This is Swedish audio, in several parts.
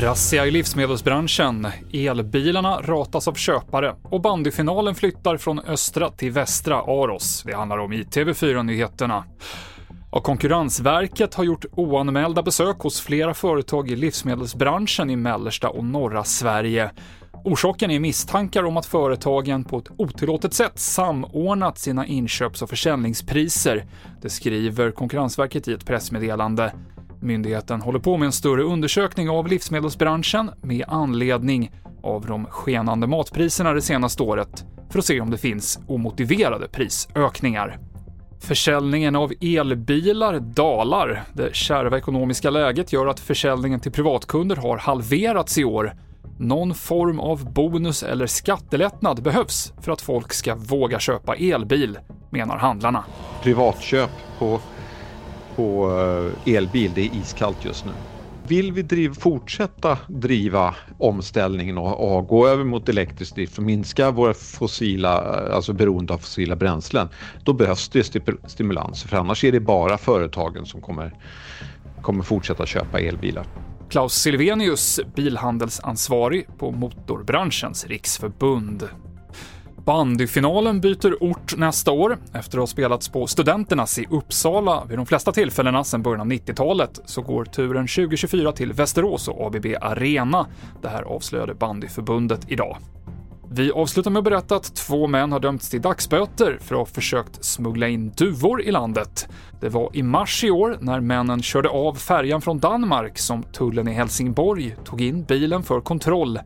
Razzia i livsmedelsbranschen. Elbilarna ratas av köpare och bandyfinalen flyttar från östra till västra Aros. Det handlar om i TV4-nyheterna. Och Konkurrensverket har gjort oanmälda besök hos flera företag i livsmedelsbranschen i mellersta och norra Sverige. Orsaken är misstankar om att företagen på ett otillåtet sätt samordnat sina inköps och försäljningspriser. Det skriver Konkurrensverket i ett pressmeddelande. Myndigheten håller på med en större undersökning av livsmedelsbranschen med anledning av de skenande matpriserna det senaste året för att se om det finns omotiverade prisökningar. Försäljningen av elbilar dalar. Det kärva ekonomiska läget gör att försäljningen till privatkunder har halverats i år. Någon form av bonus eller skattelättnad behövs för att folk ska våga köpa elbil, menar handlarna. privatköp på, på eh, elbil, det är iskallt just nu. Vill vi driv, fortsätta driva omställningen och, och gå över mot elektrisk drift och minska våra fossila, eh, alltså beroende av fossila bränslen, då behövs det stimulanser för annars är det bara företagen som kommer, kommer fortsätta köpa elbilar. Klaus Silvenius, bilhandelsansvarig på Motorbranschens riksförbund. Bandyfinalen byter ort nästa år. Efter att ha spelats på Studenternas i Uppsala vid de flesta tillfällena sedan början av 90-talet så går turen 2024 till Västerås och ABB Arena. Det här avslöjade Bandyförbundet idag. Vi avslutar med att berätta att två män har dömts till dagsböter för att ha försökt smuggla in duvor i landet. Det var i mars i år när männen körde av färjan från Danmark som tullen i Helsingborg tog in bilen för kontroll.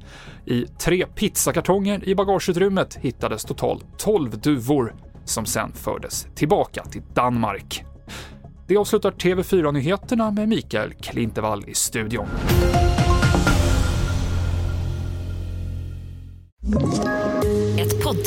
I tre pizzakartonger i bagageutrymmet hittades totalt 12 duvor som sen fördes tillbaka till Danmark. Det avslutar TV4-nyheterna med Mikael Klintevall i studion.